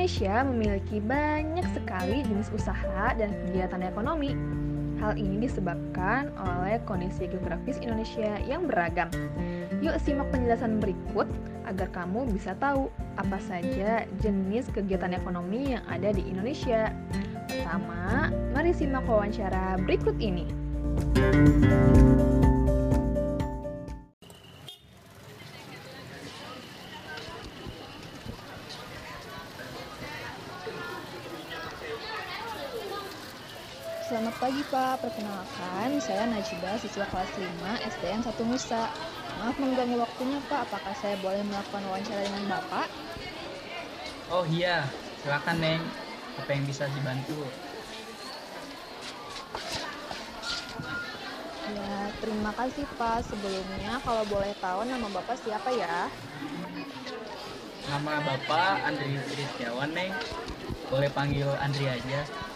Indonesia memiliki banyak sekali jenis usaha dan kegiatan ekonomi. Hal ini disebabkan oleh kondisi geografis Indonesia yang beragam. Yuk simak penjelasan berikut agar kamu bisa tahu apa saja jenis kegiatan ekonomi yang ada di Indonesia. Pertama, mari simak wawancara berikut ini. Selamat pagi Pak, perkenalkan saya Najibah, siswa kelas 5 SDN 1 Nusa. Maaf mengganggu waktunya Pak, apakah saya boleh melakukan wawancara dengan Bapak? Oh iya, silakan Neng. Apa yang bisa dibantu? Ya, terima kasih Pak. Sebelumnya kalau boleh tahu nama Bapak siapa ya? Nama Bapak Andri Tristiawan Neng. Boleh panggil Andri aja.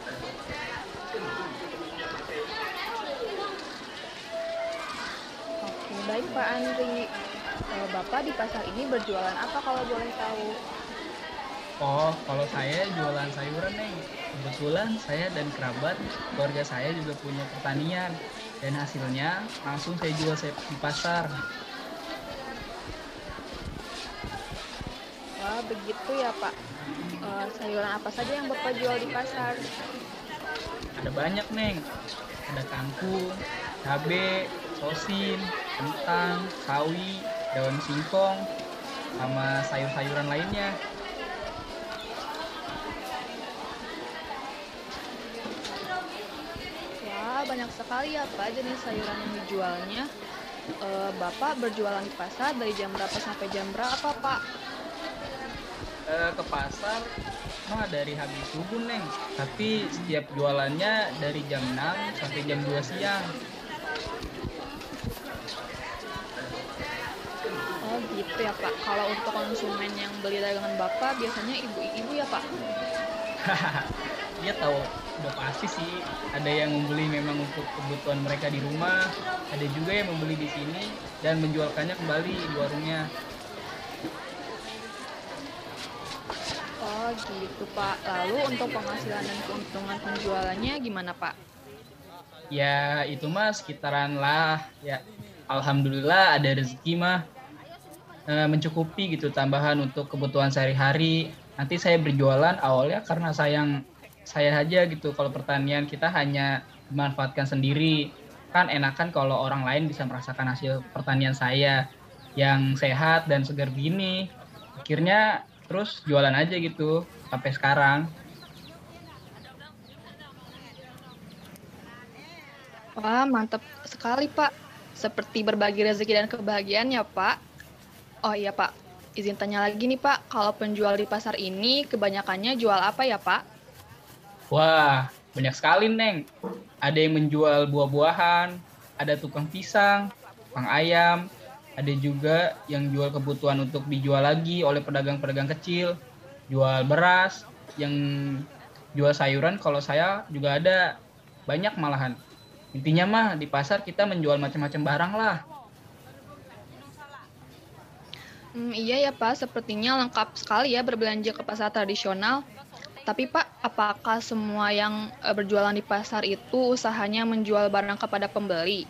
Baik Pak Andri. Kalau Bapak di pasar ini berjualan apa kalau boleh tahu? Oh, kalau saya jualan sayuran Neng. Kebetulan saya dan kerabat keluarga saya juga punya pertanian dan hasilnya langsung saya jual saya di pasar. Wah, begitu ya Pak. Eh, sayuran apa saja yang Bapak jual di pasar? Ada banyak Neng. Ada kangkung, cabe, sosin, kentang, sawi, daun singkong, sama sayur-sayuran lainnya. Wah, banyak sekali ya Pak jenis sayuran yang dijualnya. Eh, Bapak berjualan di pasar dari jam berapa sampai jam berapa Pak? Eh, ke pasar mah dari habis subuh neng tapi setiap jualannya dari jam 6 sampai jam 2 siang gitu ya Pak. Kalau untuk konsumen yang beli dagangan Bapak biasanya ibu-ibu ya Pak? dia tahu udah pasti sih ada yang membeli memang untuk kebutuhan mereka di rumah ada juga yang membeli di sini dan menjualkannya kembali di warungnya Oh gitu Pak. Lalu untuk penghasilan dan keuntungan penjualannya gimana Pak? ya itu mah sekitaran lah ya alhamdulillah ada rezeki mah eh, mencukupi gitu tambahan untuk kebutuhan sehari-hari. Nanti saya berjualan awalnya karena sayang saya aja gitu. Kalau pertanian kita hanya dimanfaatkan sendiri. Kan enakan kalau orang lain bisa merasakan hasil pertanian saya yang sehat dan segar gini. Akhirnya terus jualan aja gitu sampai sekarang. Wah mantap sekali Pak. Seperti berbagi rezeki dan kebahagiaan ya Pak. Oh iya Pak, izin tanya lagi nih Pak. Kalau penjual di pasar ini kebanyakannya jual apa ya Pak? Wah, banyak sekali, Neng. Ada yang menjual buah-buahan, ada tukang pisang, tukang ayam, ada juga yang jual kebutuhan untuk dijual lagi oleh pedagang-pedagang kecil, jual beras, yang jual sayuran kalau saya juga ada banyak malahan. Intinya mah di pasar kita menjual macam-macam barang lah. Hmm, iya ya Pak, sepertinya lengkap sekali ya berbelanja ke pasar tradisional. Tapi Pak, apakah semua yang eh, berjualan di pasar itu usahanya menjual barang kepada pembeli?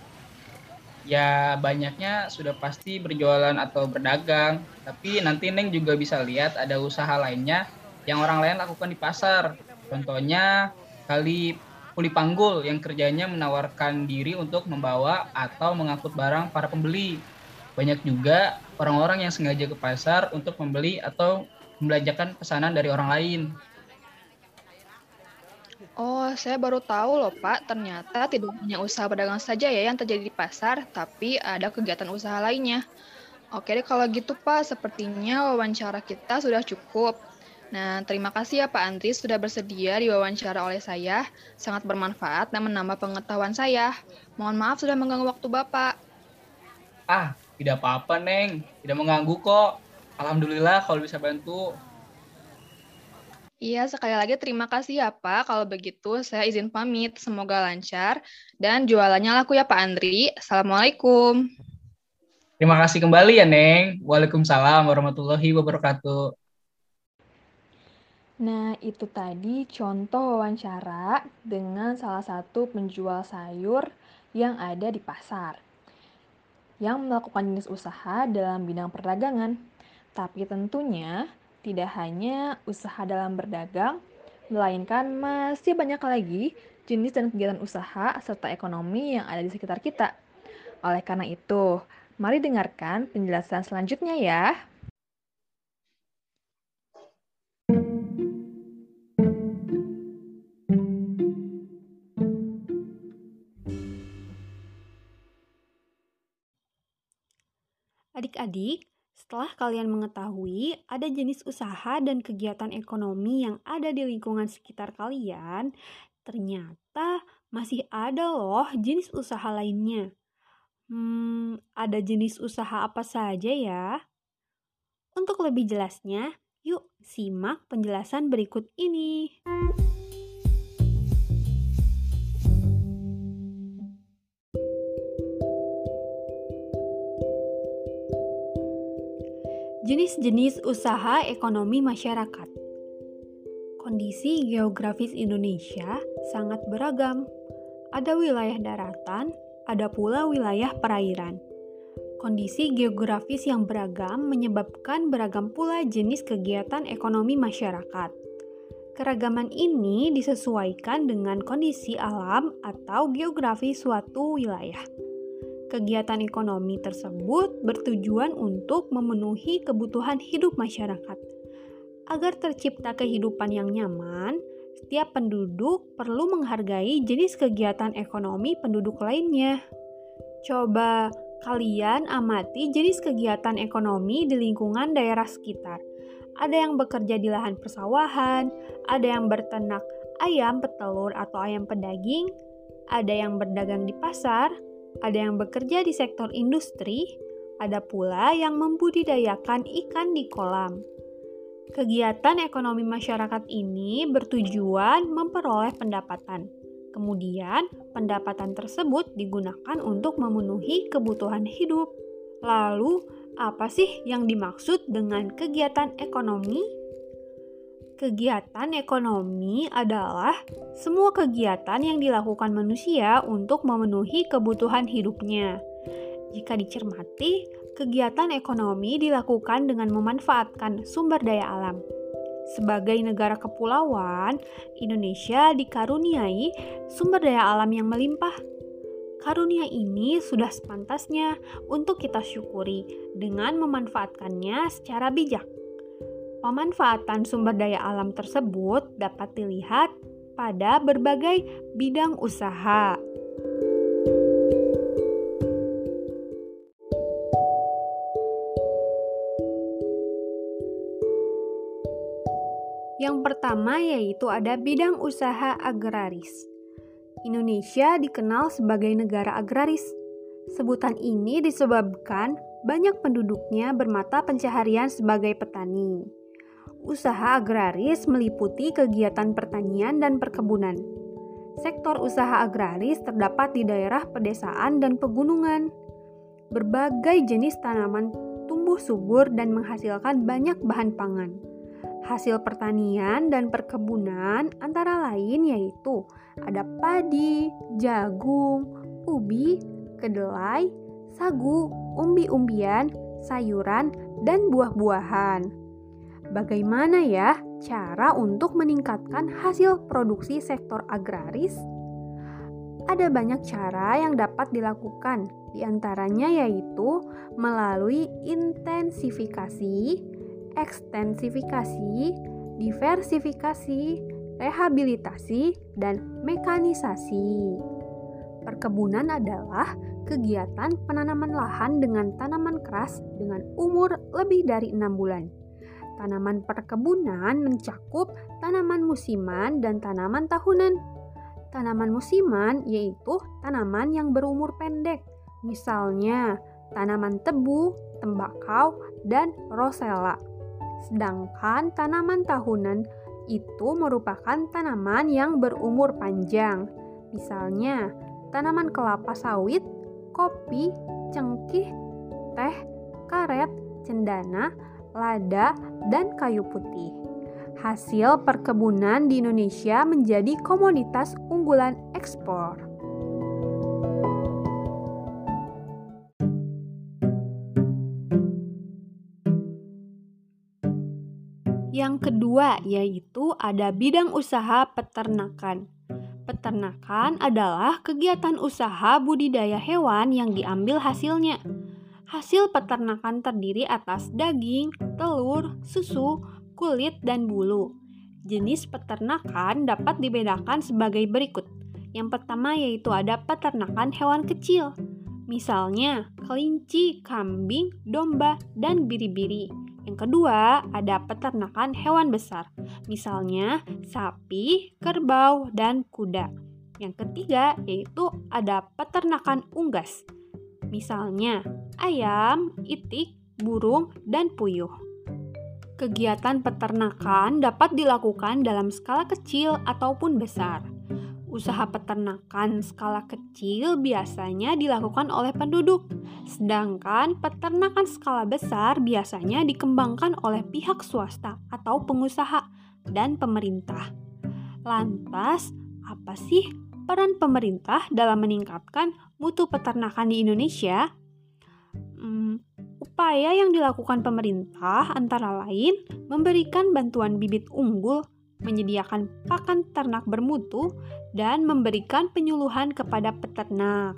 Ya banyaknya sudah pasti berjualan atau berdagang, tapi nanti Neng juga bisa lihat ada usaha lainnya yang orang lain lakukan di pasar. Contohnya kali kuli panggul yang kerjanya menawarkan diri untuk membawa atau mengangkut barang para pembeli. Banyak juga orang-orang yang sengaja ke pasar untuk membeli atau membelanjakan pesanan dari orang lain. Oh, saya baru tahu loh Pak, ternyata tidak hanya usaha pedagang saja ya yang terjadi di pasar, tapi ada kegiatan usaha lainnya. Oke deh kalau gitu Pak, sepertinya wawancara kita sudah cukup. Nah, terima kasih ya Pak Andri sudah bersedia diwawancara oleh saya. Sangat bermanfaat dan menambah pengetahuan saya. Mohon maaf sudah mengganggu waktu Bapak. Ah, tidak apa-apa Neng, tidak mengganggu kok. Alhamdulillah kalau bisa bantu. Iya, sekali lagi terima kasih ya Pak. Kalau begitu, saya izin pamit. Semoga lancar dan jualannya laku ya Pak Andri. Assalamualaikum. Terima kasih kembali ya Neng. Waalaikumsalam warahmatullahi wabarakatuh. Nah, itu tadi contoh wawancara dengan salah satu penjual sayur yang ada di pasar yang melakukan jenis usaha dalam bidang perdagangan. Tapi tentunya tidak hanya usaha dalam berdagang, melainkan masih banyak lagi jenis dan kegiatan usaha serta ekonomi yang ada di sekitar kita. Oleh karena itu, mari dengarkan penjelasan selanjutnya ya. Adik-adik, setelah kalian mengetahui ada jenis usaha dan kegiatan ekonomi yang ada di lingkungan sekitar kalian, ternyata masih ada loh jenis usaha lainnya. Hmm, ada jenis usaha apa saja ya? Untuk lebih jelasnya, yuk simak penjelasan berikut ini. Jenis-jenis usaha ekonomi masyarakat. Kondisi geografis Indonesia sangat beragam. Ada wilayah daratan, ada pula wilayah perairan. Kondisi geografis yang beragam menyebabkan beragam pula jenis kegiatan ekonomi masyarakat. Keragaman ini disesuaikan dengan kondisi alam atau geografi suatu wilayah. Kegiatan ekonomi tersebut bertujuan untuk memenuhi kebutuhan hidup masyarakat. Agar tercipta kehidupan yang nyaman, setiap penduduk perlu menghargai jenis kegiatan ekonomi penduduk lainnya. Coba kalian amati jenis kegiatan ekonomi di lingkungan daerah sekitar. Ada yang bekerja di lahan persawahan, ada yang berternak ayam petelur atau ayam pedaging, ada yang berdagang di pasar, ada yang bekerja di sektor industri, ada pula yang membudidayakan ikan di kolam. Kegiatan ekonomi masyarakat ini bertujuan memperoleh pendapatan. Kemudian, pendapatan tersebut digunakan untuk memenuhi kebutuhan hidup. Lalu, apa sih yang dimaksud dengan kegiatan ekonomi? Kegiatan ekonomi adalah semua kegiatan yang dilakukan manusia untuk memenuhi kebutuhan hidupnya. Jika dicermati, kegiatan ekonomi dilakukan dengan memanfaatkan sumber daya alam. Sebagai negara kepulauan, Indonesia dikaruniai sumber daya alam yang melimpah. Karunia ini sudah sepantasnya untuk kita syukuri dengan memanfaatkannya secara bijak. Pemanfaatan sumber daya alam tersebut dapat dilihat pada berbagai bidang usaha. Yang pertama yaitu ada bidang usaha agraris. Indonesia dikenal sebagai negara agraris. Sebutan ini disebabkan banyak penduduknya bermata pencaharian sebagai petani. Usaha agraris meliputi kegiatan pertanian dan perkebunan. Sektor usaha agraris terdapat di daerah pedesaan dan pegunungan. Berbagai jenis tanaman tumbuh subur dan menghasilkan banyak bahan pangan. Hasil pertanian dan perkebunan antara lain yaitu ada padi, jagung, ubi, kedelai, sagu, umbi-umbian, sayuran, dan buah-buahan. Bagaimana ya cara untuk meningkatkan hasil produksi sektor agraris? Ada banyak cara yang dapat dilakukan, di antaranya yaitu melalui intensifikasi, ekstensifikasi, diversifikasi, rehabilitasi, dan mekanisasi. Perkebunan adalah kegiatan penanaman lahan dengan tanaman keras dengan umur lebih dari enam bulan Tanaman perkebunan mencakup tanaman musiman dan tanaman tahunan. Tanaman musiman yaitu tanaman yang berumur pendek, misalnya tanaman tebu, tembakau, dan rosella. Sedangkan tanaman tahunan itu merupakan tanaman yang berumur panjang, misalnya tanaman kelapa sawit, kopi, cengkih, teh, karet, cendana, lada, dan kayu putih. hasil perkebunan di Indonesia menjadi komoditas unggulan ekspor. Yang kedua yaitu ada bidang usaha peternakan. Peternakan adalah kegiatan usaha budidaya hewan yang diambil hasilnya. Hasil peternakan terdiri atas daging, telur, susu, kulit, dan bulu. Jenis peternakan dapat dibedakan sebagai berikut. Yang pertama yaitu ada peternakan hewan kecil, misalnya kelinci, kambing, domba, dan biri-biri. Yang kedua, ada peternakan hewan besar, misalnya sapi, kerbau, dan kuda. Yang ketiga, yaitu ada peternakan unggas, misalnya ayam, itik, burung, dan puyuh. Kegiatan peternakan dapat dilakukan dalam skala kecil ataupun besar. Usaha peternakan skala kecil biasanya dilakukan oleh penduduk, sedangkan peternakan skala besar biasanya dikembangkan oleh pihak swasta atau pengusaha dan pemerintah. Lantas, apa sih peran pemerintah dalam meningkatkan mutu peternakan di Indonesia? Hmm, upaya yang dilakukan pemerintah antara lain memberikan bantuan bibit unggul menyediakan pakan ternak bermutu, dan memberikan penyuluhan kepada peternak.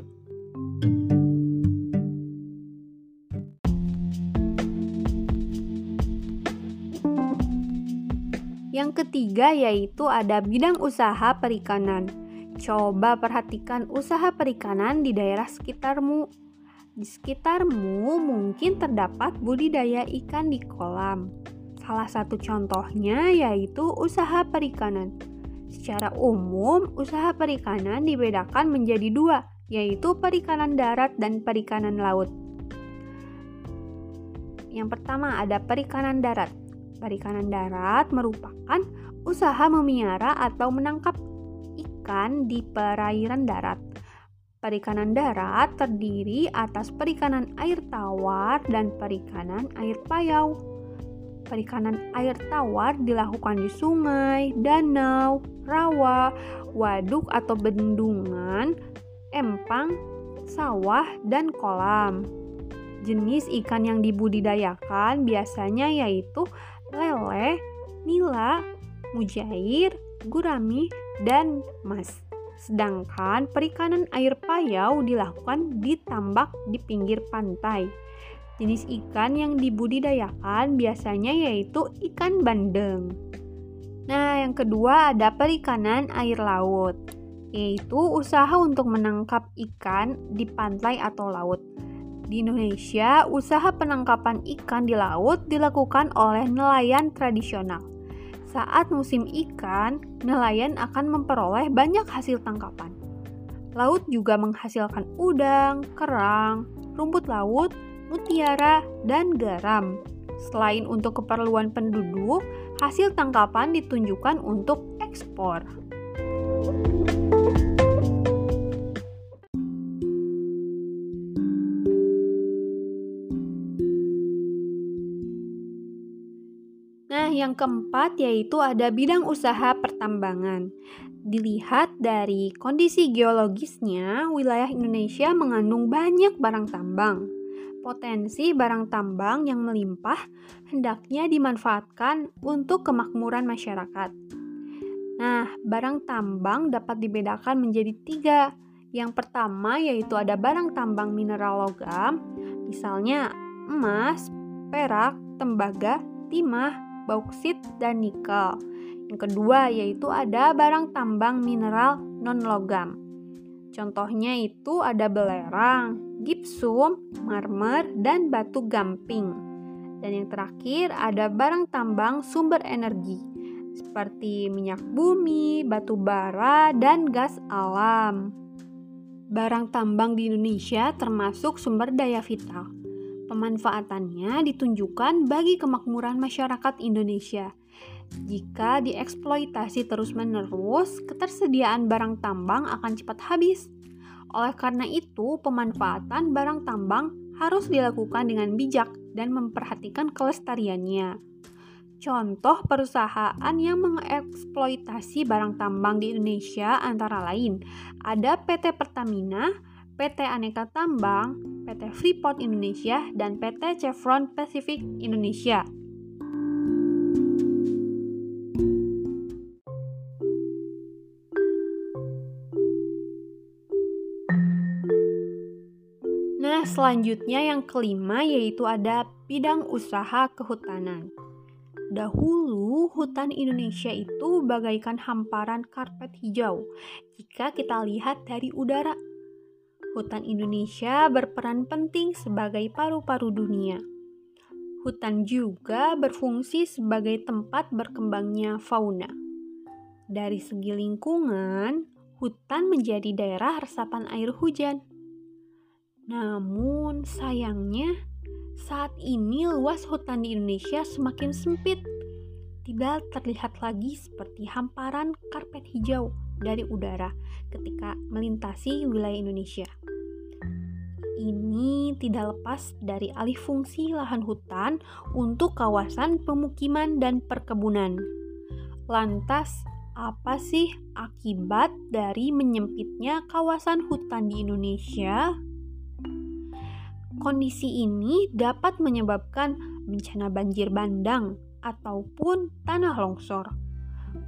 Yang ketiga yaitu ada bidang usaha perikanan. Coba perhatikan usaha perikanan di daerah sekitarmu. Di sekitarmu mungkin terdapat budidaya ikan di kolam, Salah satu contohnya yaitu usaha perikanan. Secara umum, usaha perikanan dibedakan menjadi dua, yaitu perikanan darat dan perikanan laut. Yang pertama ada perikanan darat. Perikanan darat merupakan usaha memelihara atau menangkap ikan di perairan darat. Perikanan darat terdiri atas perikanan air tawar dan perikanan air payau. Perikanan air tawar dilakukan di sungai, danau, rawa, waduk atau bendungan, empang, sawah, dan kolam. Jenis ikan yang dibudidayakan biasanya yaitu lele, nila, mujair, gurami, dan mas. Sedangkan perikanan air payau dilakukan di tambak di pinggir pantai. Jenis ikan yang dibudidayakan biasanya yaitu ikan bandeng. Nah, yang kedua ada perikanan air laut, yaitu usaha untuk menangkap ikan di pantai atau laut. Di Indonesia, usaha penangkapan ikan di laut dilakukan oleh nelayan tradisional. Saat musim ikan, nelayan akan memperoleh banyak hasil tangkapan. Laut juga menghasilkan udang, kerang, rumput laut, mutiara, dan garam. Selain untuk keperluan penduduk, hasil tangkapan ditunjukkan untuk ekspor. Nah, yang keempat yaitu ada bidang usaha pertambangan. Dilihat dari kondisi geologisnya, wilayah Indonesia mengandung banyak barang tambang potensi barang tambang yang melimpah hendaknya dimanfaatkan untuk kemakmuran masyarakat. Nah, barang tambang dapat dibedakan menjadi tiga. Yang pertama yaitu ada barang tambang mineral logam, misalnya emas, perak, tembaga, timah, bauksit, dan nikel. Yang kedua yaitu ada barang tambang mineral non-logam. Contohnya itu ada belerang, gipsum, marmer, dan batu gamping. Dan yang terakhir ada barang tambang sumber energi seperti minyak bumi, batu bara, dan gas alam. Barang tambang di Indonesia termasuk sumber daya vital. Pemanfaatannya ditunjukkan bagi kemakmuran masyarakat Indonesia. Jika dieksploitasi terus-menerus, ketersediaan barang tambang akan cepat habis oleh karena itu, pemanfaatan barang tambang harus dilakukan dengan bijak dan memperhatikan kelestariannya. Contoh perusahaan yang mengeksploitasi barang tambang di Indonesia antara lain ada PT Pertamina, PT Aneka Tambang, PT Freeport Indonesia, dan PT Chevron Pacific Indonesia. Nah, selanjutnya yang kelima yaitu ada bidang usaha kehutanan. Dahulu, hutan Indonesia itu bagaikan hamparan karpet hijau jika kita lihat dari udara. Hutan Indonesia berperan penting sebagai paru-paru dunia. Hutan juga berfungsi sebagai tempat berkembangnya fauna. Dari segi lingkungan, hutan menjadi daerah resapan air hujan. Namun, sayangnya, saat ini luas hutan di Indonesia semakin sempit. Tidak terlihat lagi seperti hamparan karpet hijau dari udara ketika melintasi wilayah Indonesia. Ini tidak lepas dari alih fungsi lahan hutan untuk kawasan pemukiman dan perkebunan. Lantas, apa sih akibat dari menyempitnya kawasan hutan di Indonesia? Kondisi ini dapat menyebabkan bencana banjir bandang ataupun tanah longsor.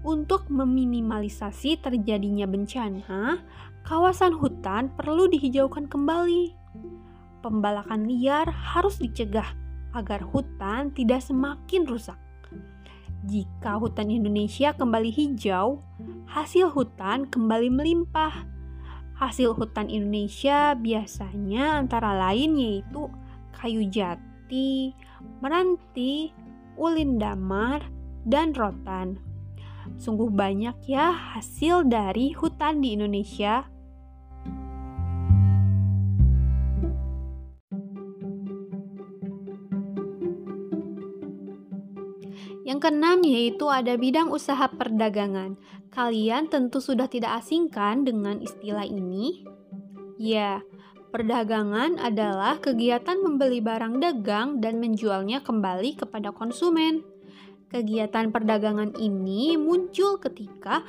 Untuk meminimalisasi terjadinya bencana, kawasan hutan perlu dihijaukan kembali. Pembalakan liar harus dicegah agar hutan tidak semakin rusak. Jika hutan Indonesia kembali hijau, hasil hutan kembali melimpah Hasil hutan Indonesia biasanya antara lain yaitu kayu jati, meranti, ulin damar, dan rotan. Sungguh banyak ya hasil dari hutan di Indonesia. Yang keenam yaitu ada bidang usaha perdagangan. Kalian tentu sudah tidak asingkan dengan istilah ini? Ya, perdagangan adalah kegiatan membeli barang dagang dan menjualnya kembali kepada konsumen. Kegiatan perdagangan ini muncul ketika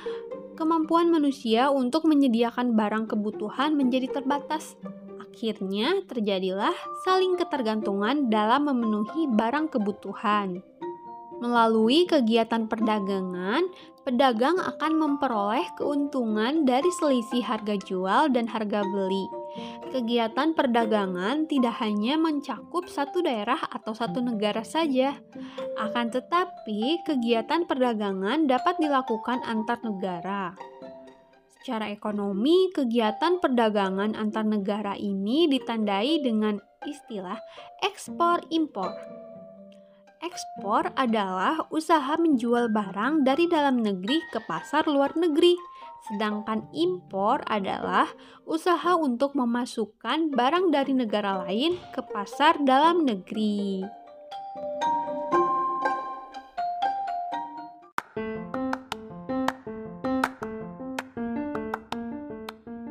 kemampuan manusia untuk menyediakan barang kebutuhan menjadi terbatas. Akhirnya, terjadilah saling ketergantungan dalam memenuhi barang kebutuhan. Melalui kegiatan perdagangan, pedagang akan memperoleh keuntungan dari selisih harga jual dan harga beli. Kegiatan perdagangan tidak hanya mencakup satu daerah atau satu negara saja, akan tetapi kegiatan perdagangan dapat dilakukan antar negara. Secara ekonomi, kegiatan perdagangan antar negara ini ditandai dengan istilah ekspor-impor. Ekspor adalah usaha menjual barang dari dalam negeri ke pasar luar negeri, sedangkan impor adalah usaha untuk memasukkan barang dari negara lain ke pasar dalam negeri.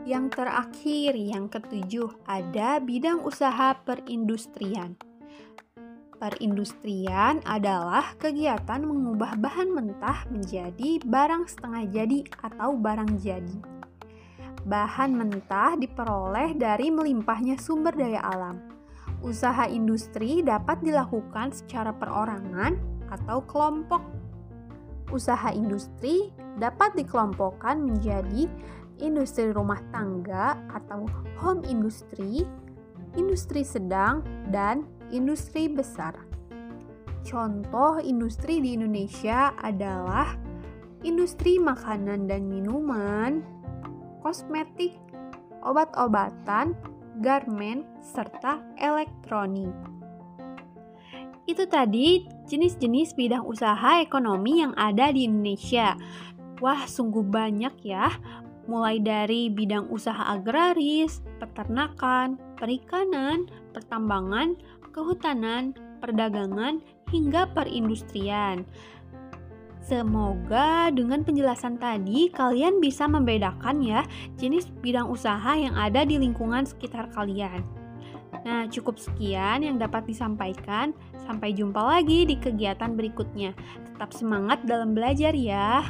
Yang terakhir, yang ketujuh, ada bidang usaha perindustrian. Perindustrian adalah kegiatan mengubah bahan mentah menjadi barang setengah jadi atau barang jadi. Bahan mentah diperoleh dari melimpahnya sumber daya alam. Usaha industri dapat dilakukan secara perorangan atau kelompok. Usaha industri dapat dikelompokkan menjadi industri rumah tangga atau home industry, industri sedang, dan industri besar. Contoh industri di Indonesia adalah industri makanan dan minuman, kosmetik, obat-obatan, garmen, serta elektronik. Itu tadi jenis-jenis bidang usaha ekonomi yang ada di Indonesia. Wah, sungguh banyak ya mulai dari bidang usaha agraris, peternakan, perikanan, pertambangan, kehutanan, perdagangan, hingga perindustrian. Semoga dengan penjelasan tadi kalian bisa membedakan ya jenis bidang usaha yang ada di lingkungan sekitar kalian. Nah, cukup sekian yang dapat disampaikan. Sampai jumpa lagi di kegiatan berikutnya. Tetap semangat dalam belajar ya.